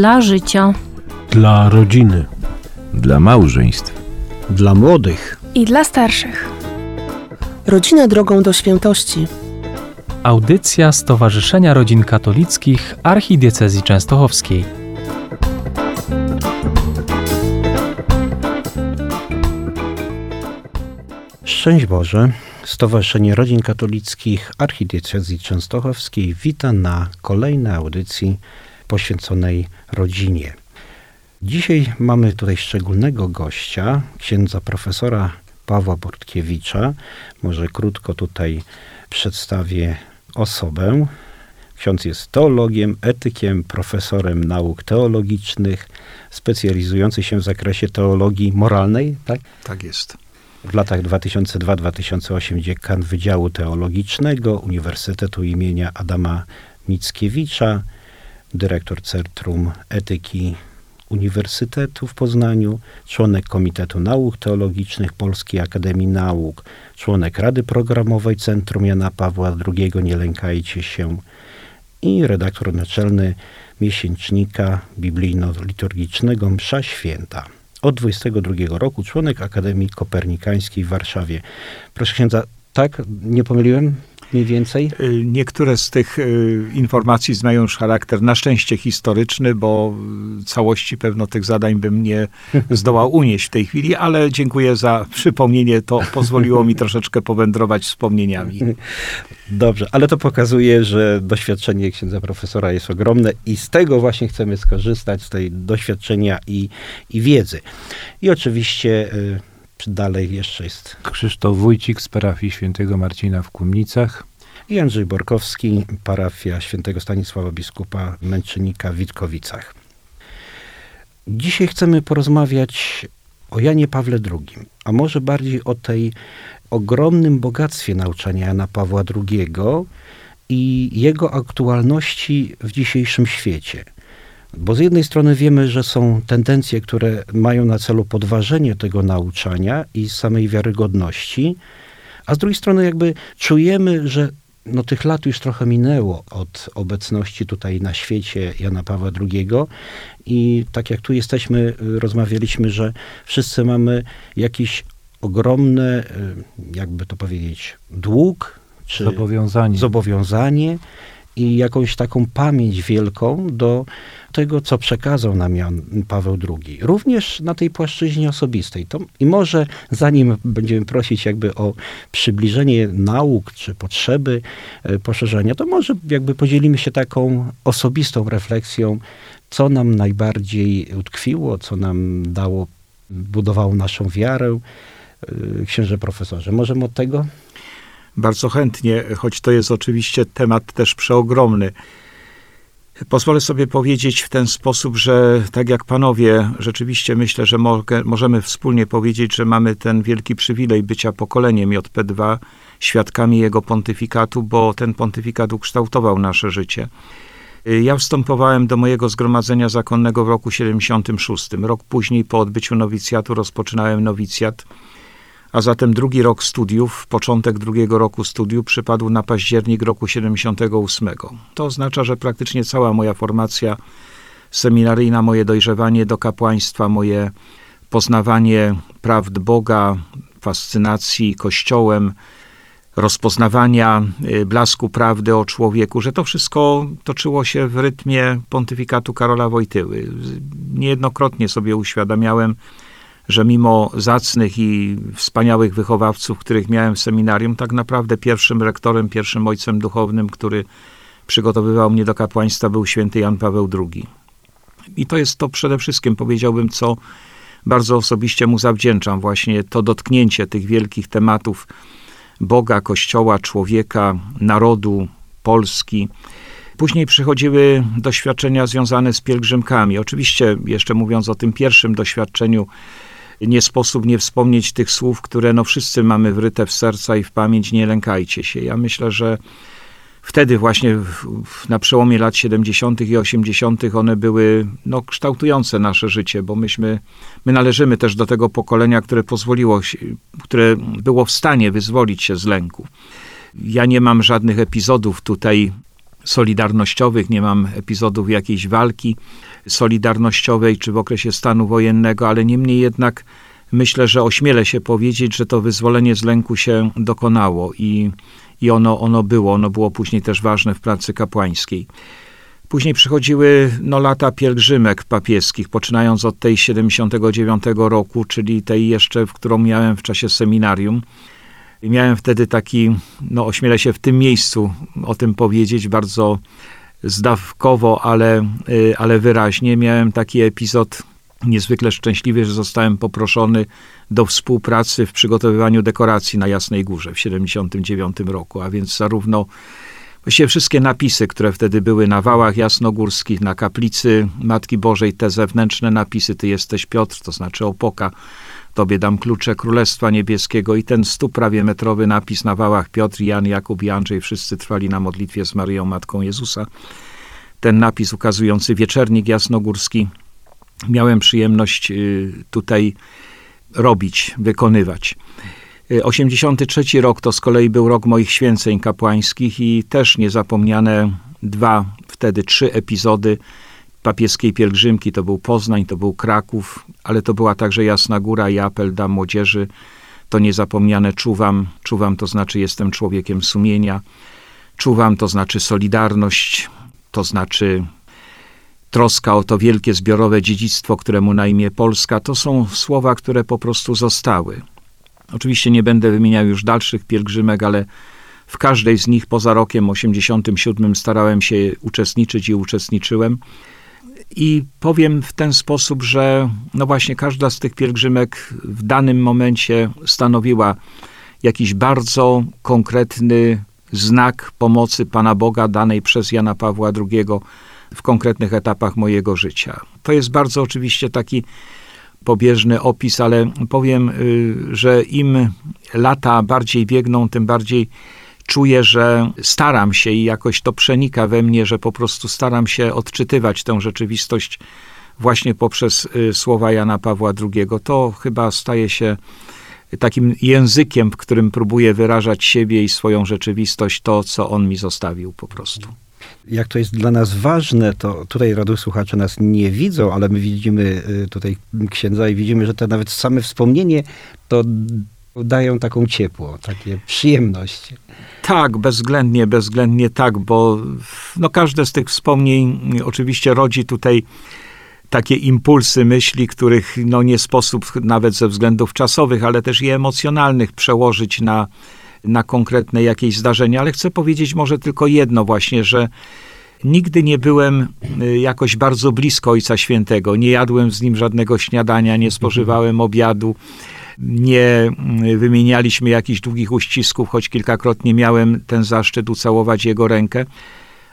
Dla życia. Dla rodziny. Dla małżeństw. Dla młodych. I dla starszych. Rodzina drogą do świętości. Audycja Stowarzyszenia Rodzin Katolickich Archidiecezji Częstochowskiej. Szczęść Boże. Stowarzyszenie Rodzin Katolickich Archidiecezji Częstochowskiej wita na kolejnej audycji poświęconej rodzinie. Dzisiaj mamy tutaj szczególnego gościa, księdza profesora Pawła Bortkiewicza. Może krótko tutaj przedstawię osobę. Ksiądz jest teologiem, etykiem, profesorem nauk teologicznych, specjalizujący się w zakresie teologii moralnej, tak? Tak jest. W latach 2002-2008 dziekan Wydziału Teologicznego Uniwersytetu imienia Adama Mickiewicza, dyrektor Centrum Etyki Uniwersytetu w Poznaniu, członek Komitetu Nauk Teologicznych Polskiej Akademii Nauk, członek Rady Programowej Centrum Jana Pawła II Nie lękajcie się i redaktor naczelny miesięcznika biblijno-liturgicznego Msza Święta. Od 22 roku członek Akademii Kopernikańskiej w Warszawie. Proszę księdza, tak? Nie pomyliłem? Mniej więcej? Y, Niektóre z tych y, informacji mają już charakter na szczęście historyczny, bo całości pewno tych zadań bym nie zdołał unieść w tej chwili, ale dziękuję za przypomnienie. To pozwoliło mi troszeczkę powędrować wspomnieniami. Dobrze, ale to pokazuje, że doświadczenie księdza profesora jest ogromne i z tego właśnie chcemy skorzystać, z tej doświadczenia i, i wiedzy. I oczywiście y, dalej jeszcze jest Krzysztof Wójcik z parafii świętego Marcina w Kumnicach. i Andrzej Borkowski, parafia świętego Stanisława Biskupa Męczennika w Witkowicach. Dzisiaj chcemy porozmawiać o Janie Pawle II, a może bardziej o tej ogromnym bogactwie nauczania Jana Pawła II i jego aktualności w dzisiejszym świecie. Bo z jednej strony wiemy, że są tendencje, które mają na celu podważenie tego nauczania i samej wiarygodności, a z drugiej strony jakby czujemy, że no, tych lat już trochę minęło od obecności tutaj na świecie Jana Pawła II i tak jak tu jesteśmy, rozmawialiśmy, że wszyscy mamy jakiś ogromny, jakby to powiedzieć, dług, czy Zobowiązanie. zobowiązanie i jakąś taką pamięć wielką do tego, co przekazał nam Jan Paweł II. Również na tej płaszczyźnie osobistej. To, I może zanim będziemy prosić jakby o przybliżenie nauk czy potrzeby e, poszerzenia, to może jakby podzielimy się taką osobistą refleksją, co nam najbardziej utkwiło, co nam dało, budowało naszą wiarę. E, Księże profesorze, możemy od tego? Bardzo chętnie, choć to jest oczywiście temat też przeogromny. Pozwolę sobie powiedzieć w ten sposób, że tak jak panowie, rzeczywiście myślę, że mogę, możemy wspólnie powiedzieć, że mamy ten wielki przywilej bycia pokoleniem JP2, świadkami jego pontyfikatu, bo ten pontyfikat ukształtował nasze życie. Ja wstępowałem do mojego zgromadzenia zakonnego w roku 76. Rok później, po odbyciu nowicjatu, rozpoczynałem nowicjat a zatem drugi rok studiów, początek drugiego roku studiów przypadł na październik roku 78. To oznacza, że praktycznie cała moja formacja seminaryjna, moje dojrzewanie do kapłaństwa, moje poznawanie prawd Boga, fascynacji Kościołem, rozpoznawania y, blasku prawdy o człowieku, że to wszystko toczyło się w rytmie pontyfikatu Karola Wojtyły. Niejednokrotnie sobie uświadamiałem, że mimo zacnych i wspaniałych wychowawców, których miałem w seminarium, tak naprawdę pierwszym rektorem, pierwszym ojcem duchownym, który przygotowywał mnie do kapłaństwa, był święty Jan Paweł II. I to jest to przede wszystkim, powiedziałbym, co bardzo osobiście mu zawdzięczam, właśnie to dotknięcie tych wielkich tematów Boga, Kościoła, człowieka, narodu, Polski. Później przychodziły doświadczenia związane z pielgrzymkami. Oczywiście, jeszcze mówiąc o tym pierwszym doświadczeniu, nie sposób nie wspomnieć tych słów, które no wszyscy mamy wryte w serca i w pamięć, nie lękajcie się. Ja myślę, że wtedy właśnie na przełomie lat 70. i 80. one były no, kształtujące nasze życie, bo myśmy, my należymy też do tego pokolenia, które pozwoliło, się, które było w stanie wyzwolić się z lęku. Ja nie mam żadnych epizodów tutaj solidarnościowych, nie mam epizodów jakiejś walki solidarnościowej czy w okresie stanu wojennego, ale niemniej jednak myślę, że ośmielę się powiedzieć, że to wyzwolenie z lęku się dokonało i, i ono, ono było. Ono było później też ważne w pracy kapłańskiej. Później przychodziły no, lata pielgrzymek papieskich, poczynając od tej 79 roku, czyli tej jeszcze, w którą miałem w czasie seminarium. I miałem wtedy taki, no ośmielę się w tym miejscu o tym powiedzieć, bardzo zdawkowo, ale, y, ale wyraźnie. Miałem taki epizod niezwykle szczęśliwy, że zostałem poproszony do współpracy w przygotowywaniu dekoracji na Jasnej Górze w 79 roku, a więc zarówno Właściwie wszystkie napisy, które wtedy były na wałach jasnogórskich, na kaplicy Matki Bożej, te zewnętrzne napisy, Ty jesteś Piotr, to znaczy opoka, Tobie dam klucze Królestwa Niebieskiego i ten stu prawie metrowy napis na wałach Piotr, Jan, Jakub i Andrzej, wszyscy trwali na modlitwie z Maryją, Matką Jezusa. Ten napis ukazujący wieczernik jasnogórski miałem przyjemność y, tutaj robić, wykonywać. 83 rok to z kolei był rok moich święceń kapłańskich i też niezapomniane dwa, wtedy trzy epizody papieskiej pielgrzymki. To był Poznań, to był Kraków, ale to była także Jasna Góra i apel dla młodzieży. To niezapomniane czuwam. Czuwam to znaczy jestem człowiekiem sumienia. Czuwam to znaczy solidarność, to znaczy troska o to wielkie zbiorowe dziedzictwo, któremu na imię Polska. To są słowa, które po prostu zostały. Oczywiście nie będę wymieniał już dalszych pielgrzymek, ale w każdej z nich poza rokiem 87 starałem się uczestniczyć i uczestniczyłem. I powiem w ten sposób, że no właśnie każda z tych pielgrzymek w danym momencie stanowiła jakiś bardzo konkretny znak pomocy Pana Boga danej przez Jana Pawła II w konkretnych etapach mojego życia. To jest bardzo oczywiście taki pobieżny opis, ale powiem, y, że im lata bardziej biegną, tym bardziej czuję, że staram się i jakoś to przenika we mnie, że po prostu staram się odczytywać tę rzeczywistość właśnie poprzez y, słowa Jana Pawła II. To chyba staje się takim językiem, w którym próbuję wyrażać siebie i swoją rzeczywistość, to co on mi zostawił po prostu jak to jest dla nas ważne, to tutaj słuchacze nas nie widzą, ale my widzimy y, tutaj księdza i widzimy, że to nawet same wspomnienie to dają taką ciepło, takie przyjemność. Tak, bezwzględnie, bezwzględnie tak, bo no, każde z tych wspomnień oczywiście rodzi tutaj takie impulsy myśli, których no, nie sposób nawet ze względów czasowych, ale też i emocjonalnych przełożyć na, na konkretne jakieś zdarzenia, ale chcę powiedzieć może tylko jedno właśnie, że nigdy nie byłem y, jakoś bardzo blisko Ojca Świętego. Nie jadłem z nim żadnego śniadania, nie spożywałem obiadu, nie y, wymienialiśmy jakichś długich uścisków, choć kilkakrotnie miałem ten zaszczyt ucałować jego rękę.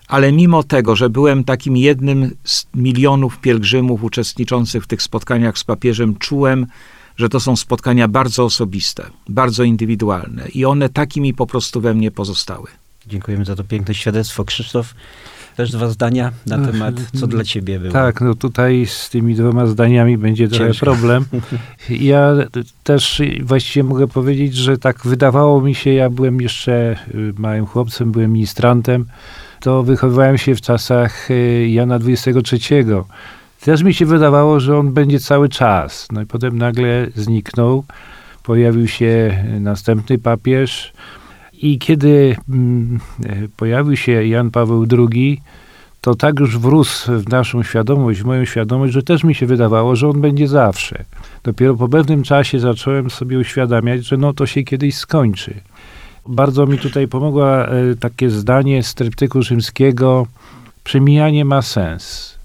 Ale mimo tego, że byłem takim jednym z milionów pielgrzymów uczestniczących w tych spotkaniach z papieżem, czułem, że to są spotkania bardzo osobiste, bardzo indywidualne i one takimi po prostu we mnie pozostały. Dziękujemy za to piękne świadectwo. Krzysztof, też dwa zdania na temat, co dla ciebie było. Tak, no tutaj z tymi dwoma zdaniami będzie trochę Ciężko. problem. Ja też właściwie mogę powiedzieć, że tak wydawało mi się, ja byłem jeszcze y, małym chłopcem, byłem ministrantem, to wychowywałem się w czasach y, Jana XXIII też mi się wydawało, że on będzie cały czas. No i potem nagle zniknął. Pojawił się następny papież. I kiedy mm, pojawił się Jan Paweł II, to tak już wrósł w naszą świadomość, w moją świadomość, że też mi się wydawało, że on będzie zawsze. Dopiero po pewnym czasie zacząłem sobie uświadamiać, że no to się kiedyś skończy. Bardzo mi tutaj pomogło e, takie zdanie z tryptyku rzymskiego: Przemijanie ma sens.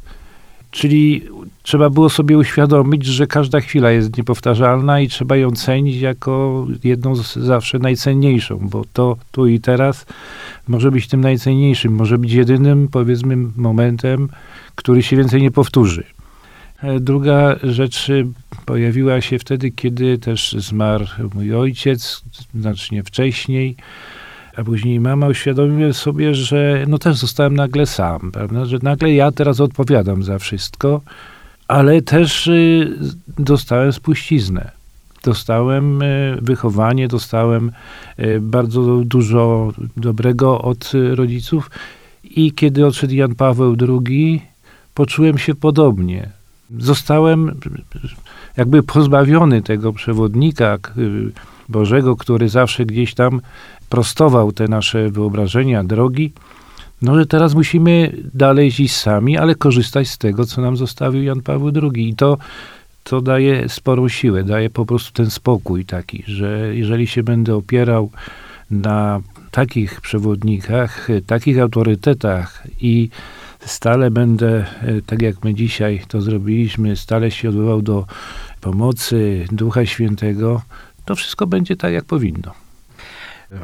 Czyli trzeba było sobie uświadomić, że każda chwila jest niepowtarzalna i trzeba ją cenić jako jedną z zawsze najcenniejszą, bo to tu i teraz może być tym najcenniejszym, może być jedynym, powiedzmy, momentem, który się więcej nie powtórzy. E, druga rzecz y, pojawiła się wtedy, kiedy też zmarł mój ojciec, znacznie wcześniej a później mama uświadomiła sobie, że no też zostałem nagle sam, prawda? że nagle ja teraz odpowiadam za wszystko, ale też y, dostałem spuściznę. Dostałem y, wychowanie, dostałem y, bardzo dużo dobrego od rodziców I kiedy odszedł Jan Paweł II, poczułem się podobnie. Zostałem jakby pozbawiony tego przewodnika Bożego, który zawsze gdzieś tam prostował te nasze wyobrażenia, drogi. No, że teraz musimy dalej iść sami, ale korzystać z tego, co nam zostawił Jan Paweł II. I to, to daje sporą siłę, daje po prostu ten spokój taki, że jeżeli się będę opierał na takich przewodnikach, takich autorytetach i stale będę, e, tak jak my dzisiaj to zrobiliśmy, stale się odbywał do pomocy Ducha Świętego, to wszystko będzie tak, jak powinno.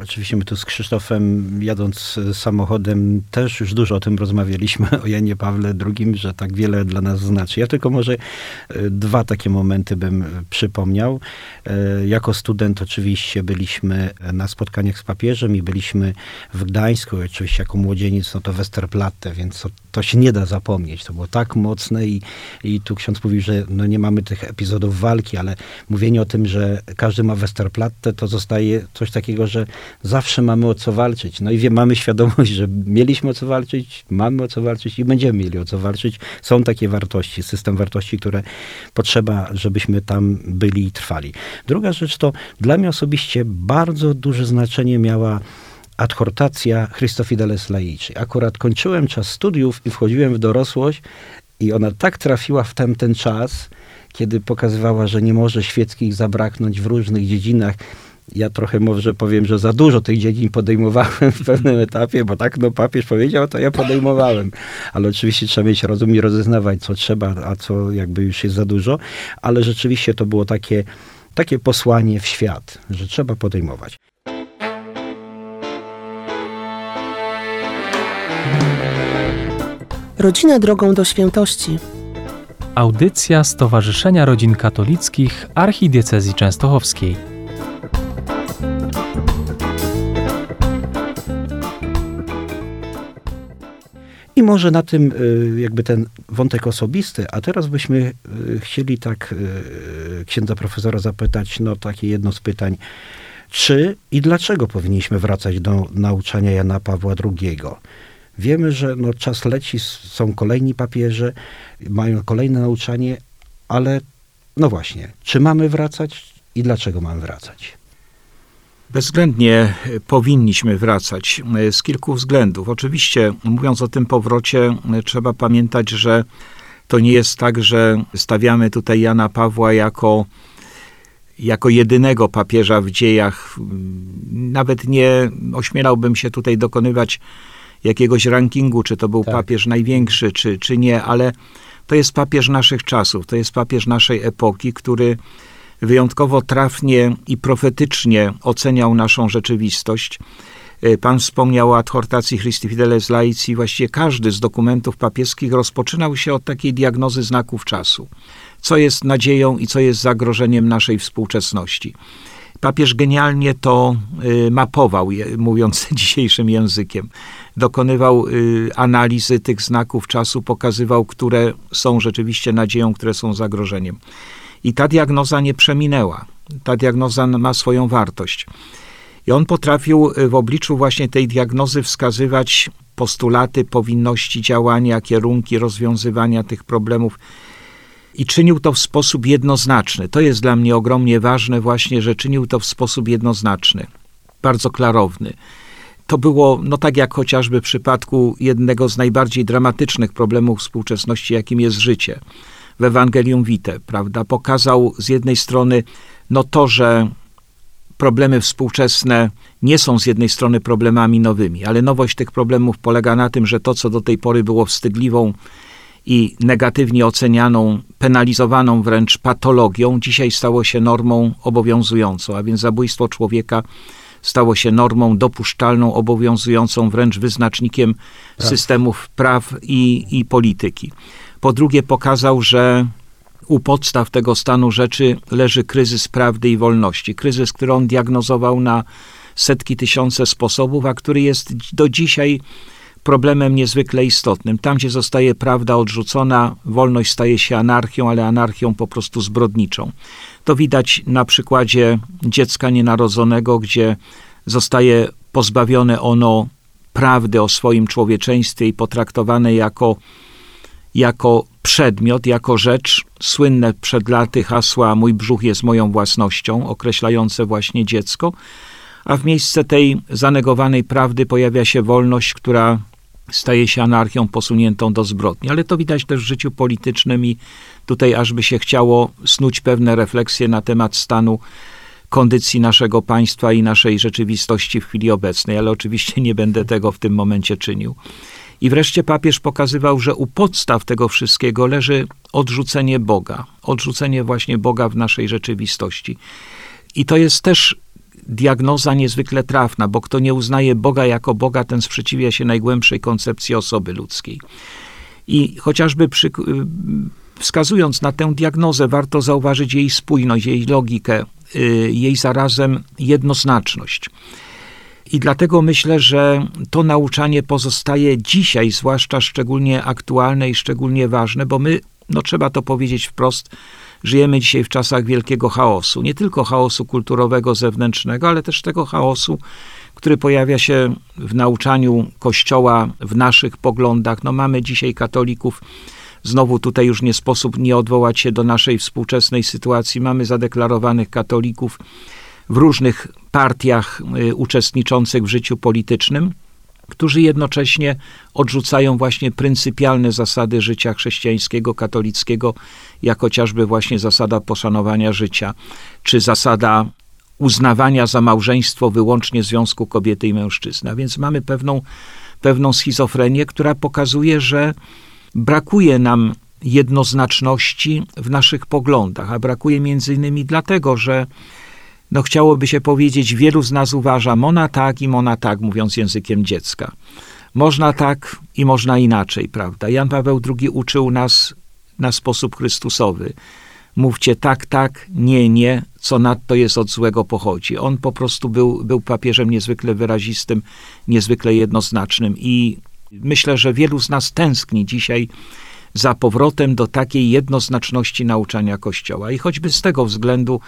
Oczywiście my tu z Krzysztofem jadąc samochodem też już dużo o tym rozmawialiśmy, o Janie Pawle II, że tak wiele dla nas znaczy. Ja tylko może e, dwa takie momenty bym przypomniał. E, jako student oczywiście byliśmy na spotkaniach z papieżem i byliśmy w Gdańsku, oczywiście jako młodzieniec, no to Westerplatte, więc to, to się nie da zapomnieć. To było tak mocne i, i tu ksiądz mówił, że no nie mamy tych epizodów walki, ale mówienie o tym, że każdy ma Westerplatte, to zostaje coś takiego, że zawsze mamy o co walczyć. No i wie, mamy świadomość, że mieliśmy o co walczyć, mamy o co walczyć i będziemy mieli o co walczyć. Są takie wartości, system wartości, które potrzeba, żebyśmy tam byli i trwali. Druga rzecz to dla mnie osobiście bardzo duże znaczenie miała adhortacja Christofideles Laici. Akurat kończyłem czas studiów i wchodziłem w dorosłość i ona tak trafiła w ten, ten czas, kiedy pokazywała, że nie może świeckich zabraknąć w różnych dziedzinach ja trochę może powiem, że za dużo tych dziedzin podejmowałem w pewnym etapie, bo tak no papież powiedział, to ja podejmowałem. Ale oczywiście trzeba mieć rozum i rozeznawać, co trzeba, a co jakby już jest za dużo. Ale rzeczywiście to było takie, takie posłanie w świat, że trzeba podejmować. Rodzina drogą do świętości. Audycja Stowarzyszenia Rodzin Katolickich Archidiecezji Częstochowskiej. I może na tym y, jakby ten wątek osobisty, a teraz byśmy y, chcieli tak y, księdza profesora zapytać, no takie jedno z pytań, czy i dlaczego powinniśmy wracać do nauczania Jana Pawła II? Wiemy, że no, czas leci, są kolejni papieże, mają kolejne nauczanie, ale no właśnie, czy mamy wracać i dlaczego mamy wracać? Bezwzględnie powinniśmy wracać e, z kilku względów. Oczywiście, mówiąc o tym powrocie, e, trzeba pamiętać, że to nie jest tak, że stawiamy tutaj Jana Pawła jako, jako jedynego papieża w dziejach. Nawet nie ośmielałbym się tutaj dokonywać jakiegoś rankingu, czy to był tak. papież największy, czy, czy nie, ale to jest papież naszych czasów, to jest papież naszej epoki, który wyjątkowo trafnie i profetycznie oceniał naszą rzeczywistość. E, pan wspomniał o adhortacji Christi Fideles Laici. Właściwie każdy z dokumentów papieskich rozpoczynał się od takiej diagnozy znaków czasu. Co jest nadzieją i co jest zagrożeniem naszej współczesności. Papież genialnie to y, mapował, mówiąc dzisiejszym językiem. Dokonywał y, analizy tych znaków czasu, pokazywał, które są rzeczywiście nadzieją, które są zagrożeniem. I ta diagnoza nie przeminęła. Ta diagnoza ma swoją wartość. I on potrafił y, w obliczu właśnie tej diagnozy wskazywać postulaty, powinności działania, kierunki rozwiązywania tych problemów. I czynił to w sposób jednoznaczny. To jest dla mnie ogromnie ważne, właśnie, że czynił to w sposób jednoznaczny, bardzo klarowny. To było, no tak jak chociażby w przypadku jednego z najbardziej dramatycznych problemów współczesności, jakim jest życie w Ewangelium Vitae, prawda? Pokazał z jednej strony no to, że problemy współczesne nie są z jednej strony problemami nowymi, ale nowość tych problemów polega na tym, że to, co do tej pory było wstydliwą i negatywnie ocenianą, penalizowaną wręcz patologią, dzisiaj stało się normą obowiązującą, a więc zabójstwo człowieka stało się normą dopuszczalną, obowiązującą wręcz wyznacznikiem praw. systemów praw i, i polityki. Po drugie, pokazał, że u podstaw tego stanu rzeczy leży kryzys prawdy i wolności. Kryzys, który on diagnozował na setki, tysiące sposobów, a który jest do dzisiaj problemem niezwykle istotnym. Tam, gdzie zostaje prawda odrzucona, wolność staje się anarchią, ale anarchią po prostu zbrodniczą. To widać na przykładzie dziecka nienarodzonego, gdzie zostaje pozbawione ono prawdy o swoim człowieczeństwie i potraktowane jako, jako przedmiot, jako rzecz. Słynne przed laty hasła Mój brzuch jest moją własnością, określające właśnie dziecko. A w miejsce tej zanegowanej prawdy pojawia się wolność, która staje się anarchią posuniętą do zbrodni. Ale to widać też w życiu politycznym i tutaj aż by się chciało snuć pewne refleksje na temat stanu kondycji naszego państwa i naszej rzeczywistości w chwili obecnej, ale oczywiście nie będę tego w tym momencie czynił. I wreszcie papież pokazywał, że u podstaw tego wszystkiego leży odrzucenie Boga, odrzucenie właśnie Boga w naszej rzeczywistości. I to jest też diagnoza niezwykle trafna, bo kto nie uznaje Boga jako Boga, ten sprzeciwia się najgłębszej koncepcji osoby ludzkiej. I chociażby przy, wskazując na tę diagnozę, warto zauważyć jej spójność, jej logikę, y, jej zarazem jednoznaczność. I dlatego myślę, że to nauczanie pozostaje dzisiaj, zwłaszcza szczególnie aktualne i szczególnie ważne, bo my, no trzeba to powiedzieć wprost, żyjemy dzisiaj w czasach wielkiego chaosu. Nie tylko chaosu kulturowego, zewnętrznego, ale też tego chaosu, który pojawia się w nauczaniu Kościoła, w naszych poglądach. No mamy dzisiaj katolików, znowu tutaj już nie sposób nie odwołać się do naszej współczesnej sytuacji. Mamy zadeklarowanych katolików w różnych partiach y, uczestniczących w życiu politycznym, którzy jednocześnie odrzucają właśnie pryncypialne zasady życia chrześcijańskiego, katolickiego, jak chociażby właśnie zasada poszanowania życia, czy zasada uznawania za małżeństwo wyłącznie związku kobiety i mężczyzny. A więc mamy pewną, pewną schizofrenię, która pokazuje, że brakuje nam jednoznaczności w naszych poglądach, a brakuje między innymi dlatego, że no chciałoby się powiedzieć, wielu z nas uważa mona tak i mona tak, mówiąc językiem dziecka. Można tak i można inaczej, prawda? Jan Paweł II uczył nas na sposób Chrystusowy. Mówcie tak, tak, nie, nie, co nadto jest od złego pochodzi. On po prostu był, był papieżem niezwykle wyrazistym, niezwykle jednoznacznym i myślę, że wielu z nas tęskni dzisiaj za powrotem do takiej jednoznaczności nauczania Kościoła. I choćby z tego względu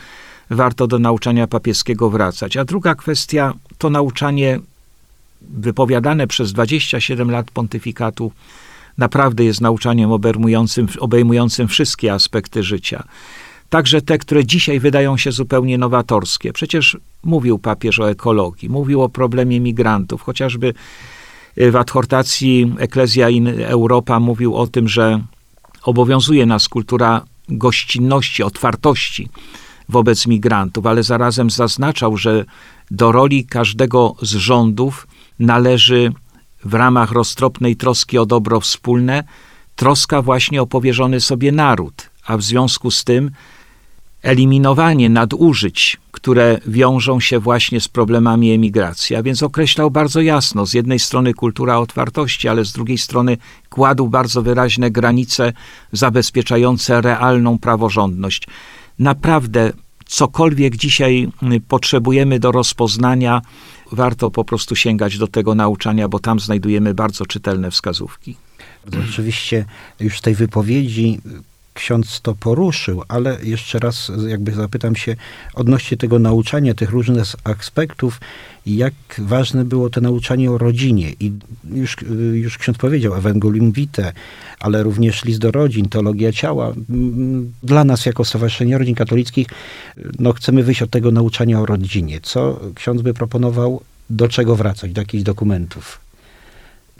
warto do nauczania papieskiego wracać. A druga kwestia to nauczanie wypowiadane przez 27 lat pontyfikatu naprawdę jest nauczaniem obejmującym, obejmującym wszystkie aspekty życia. Także te, które dzisiaj wydają się zupełnie nowatorskie. Przecież mówił papież o ekologii, mówił o problemie migrantów, chociażby w adhortacji Ecclesia in Europa mówił o tym, że obowiązuje nas kultura gościnności, otwartości wobec migrantów, ale zarazem zaznaczał, że do roli każdego z rządów należy w ramach roztropnej troski o dobro wspólne troska właśnie o powierzony sobie naród, a w związku z tym eliminowanie nadużyć, które wiążą się właśnie z problemami emigracji. A więc określał bardzo jasno, z jednej strony kultura otwartości, ale z drugiej strony kładł bardzo wyraźne granice zabezpieczające realną praworządność naprawdę cokolwiek dzisiaj y, potrzebujemy do rozpoznania, warto po prostu sięgać do tego nauczania, bo tam znajdujemy bardzo czytelne wskazówki. Oczywiście już z tej wypowiedzi ksiądz to poruszył, ale jeszcze raz jakby zapytam się odnośnie tego nauczania, tych różnych aspektów, jak ważne było to nauczanie o rodzinie. I już, już ksiądz powiedział, Evangelium Vitae, ale również list do rodzin, teologia ciała. Dla nas jako Stowarzyszenie Rodzin Katolickich no, chcemy wyjść od tego nauczania o rodzinie. Co ksiądz by proponował, do czego wracać, do jakichś dokumentów?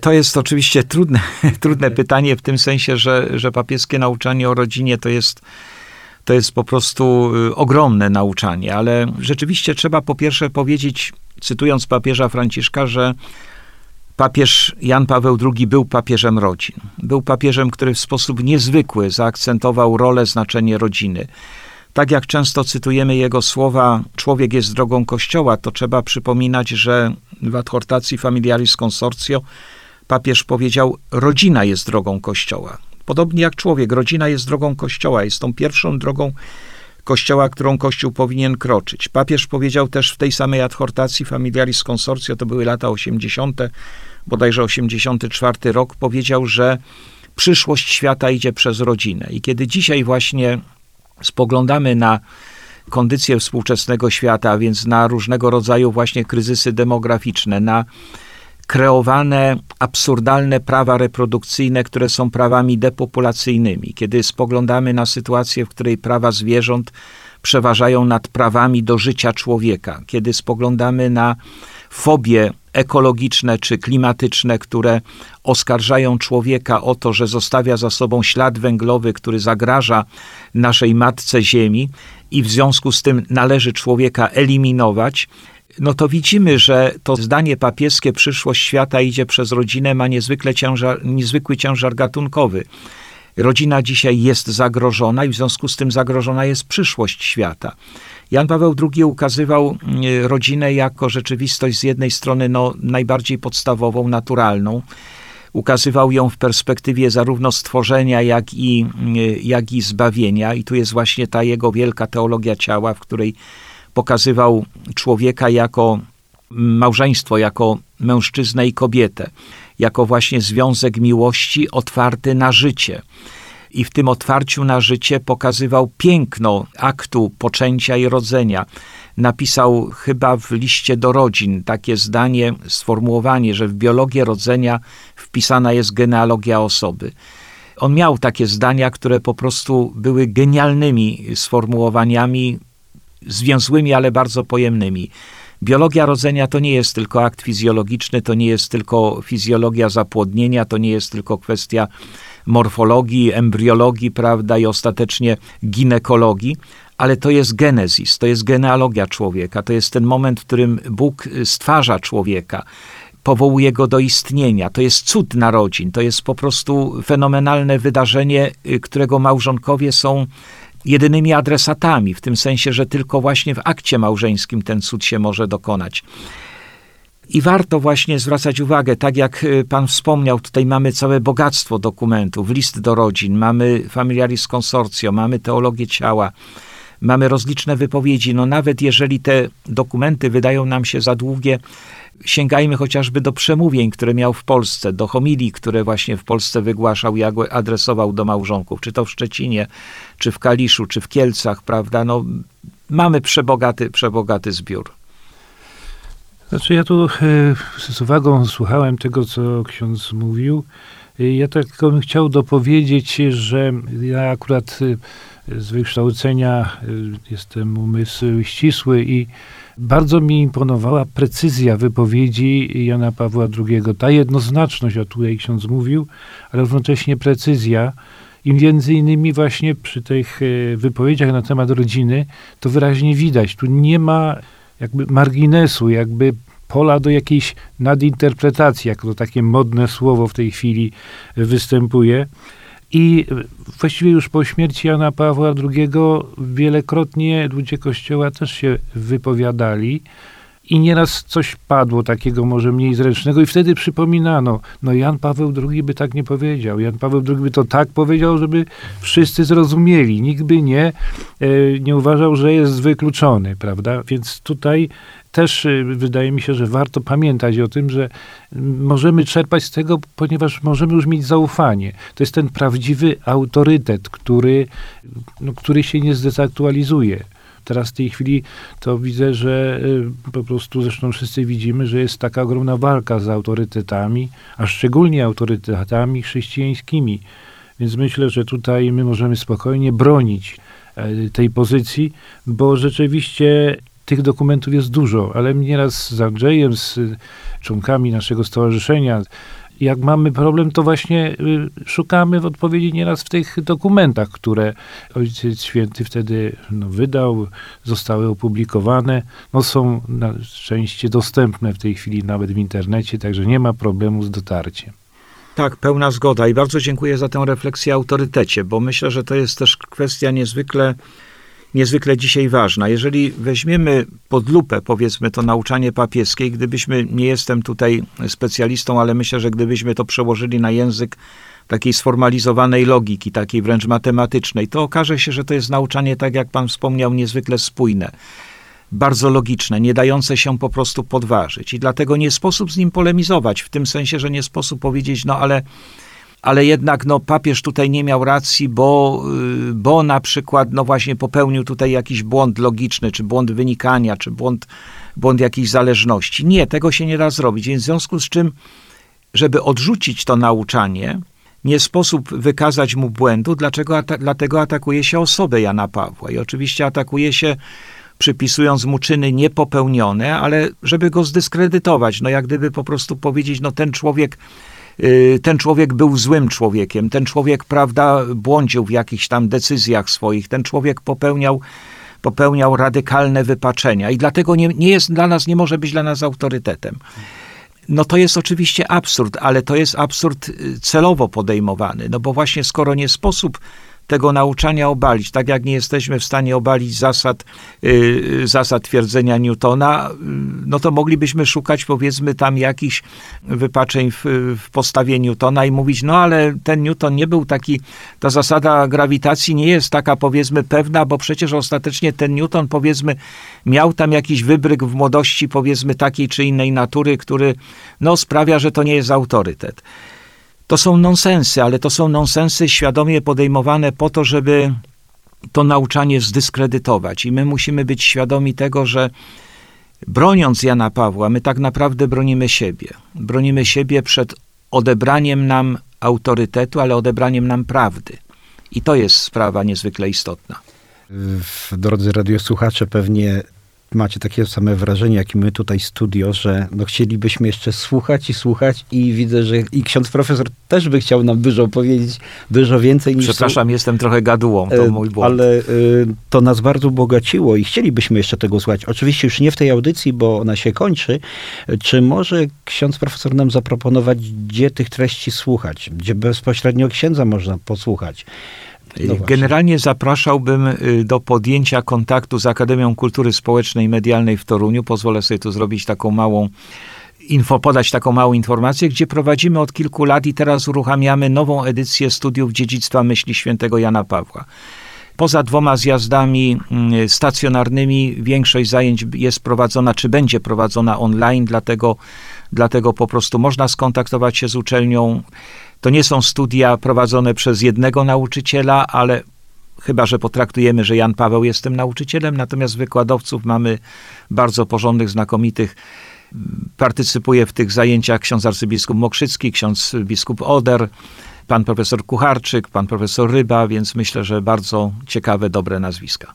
To jest oczywiście trudne, trudne pytanie w tym sensie, że, że papieskie nauczanie o rodzinie to jest, to jest po prostu y, ogromne nauczanie, ale rzeczywiście trzeba po pierwsze powiedzieć, cytując papieża Franciszka, że papież Jan Paweł II był papieżem rodzin. Był papieżem, który w sposób niezwykły zaakcentował rolę, znaczenie rodziny. Tak jak często cytujemy jego słowa, człowiek jest drogą Kościoła, to trzeba przypominać, że w adhortacji Familiaris Consortio papież powiedział: Rodzina jest drogą Kościoła. Podobnie jak człowiek, rodzina jest drogą Kościoła, jest tą pierwszą drogą Kościoła, którą Kościół powinien kroczyć. Papież powiedział też w tej samej adhortacji Familiaris Consortio, to były lata 80., bodajże 84 rok, powiedział, że przyszłość świata idzie przez rodzinę. I kiedy dzisiaj właśnie spoglądamy na kondycję współczesnego świata, a więc na różnego rodzaju właśnie kryzysy demograficzne, na kreowane absurdalne prawa reprodukcyjne, które są prawami depopulacyjnymi. Kiedy spoglądamy na sytuację, w której prawa zwierząt przeważają nad prawami do życia człowieka, kiedy spoglądamy na fobie ekologiczne czy klimatyczne, które oskarżają człowieka o to, że zostawia za sobą ślad węglowy, który zagraża naszej matce Ziemi i w związku z tym należy człowieka eliminować, no to widzimy, że to zdanie papieskie, przyszłość świata idzie przez rodzinę, ma niezwykle ciężar, niezwykły ciężar gatunkowy. Rodzina dzisiaj jest zagrożona i w związku z tym zagrożona jest przyszłość świata. Jan Paweł II ukazywał mm, rodzinę jako rzeczywistość z jednej strony no, najbardziej podstawową, naturalną. Ukazywał ją w perspektywie zarówno stworzenia, jak i, mm, jak i zbawienia. I tu jest właśnie ta jego wielka teologia ciała, w której pokazywał człowieka jako małżeństwo, jako mężczyznę i kobietę, jako właśnie związek miłości otwarty na życie. I w tym otwarciu na życie pokazywał piękno aktu poczęcia i rodzenia. Napisał chyba w liście do rodzin takie zdanie, sformułowanie, że w biologię rodzenia wpisana jest genealogia osoby. On miał takie zdania, które po prostu były genialnymi sformułowaniami zwięzłymi, ale bardzo pojemnymi. Biologia rodzenia to nie jest tylko akt fizjologiczny, to nie jest tylko fizjologia zapłodnienia, to nie jest tylko kwestia morfologii, embriologii, prawda, i ostatecznie ginekologii, ale to jest genezis, to jest genealogia człowieka, to jest ten moment, w którym Bóg stwarza człowieka powołuje go do istnienia. To jest cud narodzin, to jest po prostu fenomenalne wydarzenie, y, którego małżonkowie są jedynymi adresatami, w tym sensie, że tylko właśnie w akcie małżeńskim ten cud się może dokonać. I warto właśnie zwracać uwagę, tak jak y, pan wspomniał, tutaj mamy całe bogactwo dokumentów, list do rodzin, mamy familiaris consortio, mamy teologię ciała, mamy rozliczne wypowiedzi. No nawet jeżeli te dokumenty wydają nam się za długie, sięgajmy chociażby do przemówień, które miał w Polsce, do homilii, które właśnie w Polsce wygłaszał i adresował do małżonków, czy to w Szczecinie, czy w Kaliszu, czy w Kielcach, prawda? No, mamy przebogaty, przebogaty zbiór. Znaczy ja tu e, z uwagą słuchałem tego, co ksiądz mówił. E, ja tylko bym chciał dopowiedzieć, że ja akurat e, z wykształcenia jestem umysł ścisły i bardzo mi imponowała precyzja wypowiedzi Jana Pawła II. Ta jednoznaczność, o której ksiądz mówił, ale równocześnie precyzja. I między innymi właśnie przy tych wypowiedziach na temat rodziny to wyraźnie widać. Tu nie ma jakby marginesu, jakby pola do jakiejś nadinterpretacji, jak to takie modne słowo w tej chwili występuje. I właściwie już po śmierci Jana Pawła II wielokrotnie ludzie Kościoła też się wypowiadali i nieraz coś padło takiego może mniej zręcznego i wtedy przypominano, no Jan Paweł II by tak nie powiedział. Jan Paweł II by to tak powiedział, żeby wszyscy zrozumieli. Nikt by nie, e, nie uważał, że jest wykluczony, prawda? Więc tutaj też e, wydaje mi się, że warto pamiętać o tym, że możemy czerpać z tego, ponieważ możemy już mieć zaufanie. To jest ten prawdziwy autorytet, który, no, który się nie zdezaktualizuje. Teraz w tej chwili to widzę, że y, po prostu zresztą wszyscy widzimy, że jest taka ogromna walka z autorytetami, a szczególnie autorytetami chrześcijańskimi. Więc myślę, że tutaj my możemy spokojnie bronić e, tej pozycji, bo rzeczywiście tych dokumentów jest dużo, ale nieraz z Andrzejem, z członkami naszego stowarzyszenia, jak mamy problem, to właśnie y, szukamy w odpowiedzi nieraz w tych dokumentach, które Ojciec Święty wtedy no, wydał, zostały opublikowane. No, są na szczęście dostępne w tej chwili nawet w internecie, także nie ma problemu z dotarciem. Tak, pełna zgoda i bardzo dziękuję za tę refleksję o autorytecie, bo myślę, że to jest też kwestia niezwykle niezwykle dzisiaj ważna. Jeżeli weźmiemy pod lupę, powiedzmy, to nauczanie papieskie, gdybyśmy, nie jestem tutaj specjalistą, ale myślę, że gdybyśmy to przełożyli na język takiej sformalizowanej logiki, takiej wręcz matematycznej, to okaże się, że to jest nauczanie, tak jak pan wspomniał, niezwykle spójne, bardzo logiczne, nie dające się po prostu podważyć. I dlatego nie sposób z nim polemizować, w tym sensie, że nie sposób powiedzieć, no ale ale jednak no, papież tutaj nie miał racji, bo, y, bo na przykład no właśnie popełnił tutaj jakiś błąd logiczny, czy błąd wynikania, czy błąd, błąd jakiejś zależności. Nie, tego się nie da zrobić. Więc w związku z czym, żeby odrzucić to nauczanie, nie sposób wykazać mu błędu, dlaczego ata- dlatego atakuje się osobę Jana Pawła. I oczywiście atakuje się przypisując mu czyny niepopełnione, ale żeby go zdyskredytować, no jak gdyby po prostu powiedzieć, no ten człowiek ten człowiek był złym człowiekiem, ten człowiek, prawda, błądził w jakichś tam decyzjach swoich, ten człowiek popełniał, popełniał radykalne wypaczenia i dlatego nie, nie jest dla nas, nie może być dla nas autorytetem. No to jest oczywiście absurd, ale to jest absurd y, celowo podejmowany, no bo właśnie skoro nie sposób tego nauczania obalić, tak jak nie jesteśmy w stanie obalić zasad, yy, zasad twierdzenia Newtona, yy, no to moglibyśmy szukać powiedzmy tam jakichś wypaczeń w, w postawie Newtona i mówić, no ale ten Newton nie był taki, ta zasada grawitacji nie jest taka powiedzmy pewna, bo przecież ostatecznie ten Newton powiedzmy miał tam jakiś wybryk w młodości powiedzmy takiej czy innej natury, który no sprawia, że to nie jest autorytet. To są nonsensy, ale to są nonsensy świadomie podejmowane po to, żeby to nauczanie zdyskredytować. I my musimy być świadomi tego, że broniąc Jana Pawła, my tak naprawdę bronimy siebie. Bronimy siebie przed odebraniem nam autorytetu, ale odebraniem nam prawdy. I to jest sprawa niezwykle istotna. Drodzy radiosłuchacze, pewnie macie takie same wrażenie, jak i my tutaj studio, że no chcielibyśmy jeszcze słuchać i słuchać i widzę, że i ksiądz profesor też by chciał nam dużo powiedzieć, dużo więcej niż... Przepraszam, są... jestem trochę gadułą, to mój błąd. Ale y, to nas bardzo ubogaciło i chcielibyśmy jeszcze tego słuchać. Oczywiście już nie w tej audycji, bo ona się kończy. Czy może ksiądz profesor nam zaproponować, gdzie tych treści słuchać? Gdzie bezpośrednio księdza można posłuchać? No Generalnie zapraszałbym y, do podjęcia kontaktu z Akademią Kultury Społecznej i Medialnej w Toruniu. Pozwolę sobie tu zrobić taką małą info, podać taką małą informację, gdzie prowadzimy od kilku lat i teraz uruchamiamy nową edycję studiów dziedzictwa myśli świętego Jana Pawła. Poza dwoma zjazdami mm, stacjonarnymi większość zajęć jest prowadzona, czy będzie prowadzona online, dlatego, dlatego po prostu można skontaktować się z uczelnią. To nie są studia prowadzone przez jednego nauczyciela, ale chyba, że potraktujemy, że Jan Paweł jest tym nauczycielem, natomiast wykładowców mamy bardzo porządnych, znakomitych. Partycypuje w tych zajęciach ksiądz arcybiskup Mokrzycki, ksiądz biskup Oder, pan profesor Kucharczyk, pan profesor Ryba, więc myślę, że bardzo ciekawe, dobre nazwiska.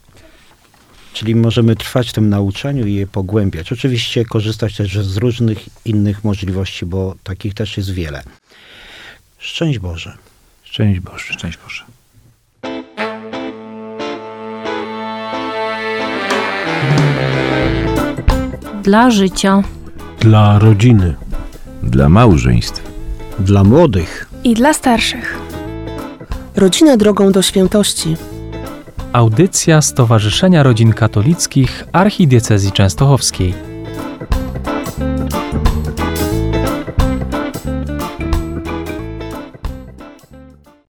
Czyli możemy trwać w tym nauczaniu i je pogłębiać. Oczywiście korzystać też z różnych innych możliwości, bo takich też jest wiele. Szczęść Boże. Szczęść Boże. Szczęść Boże. Dla życia. Dla rodziny. Dla małżeństw. Dla młodych. I dla starszych. Rodzina drogą do świętości. Audycja Stowarzyszenia Rodzin Katolickich Archidiecezji Częstochowskiej.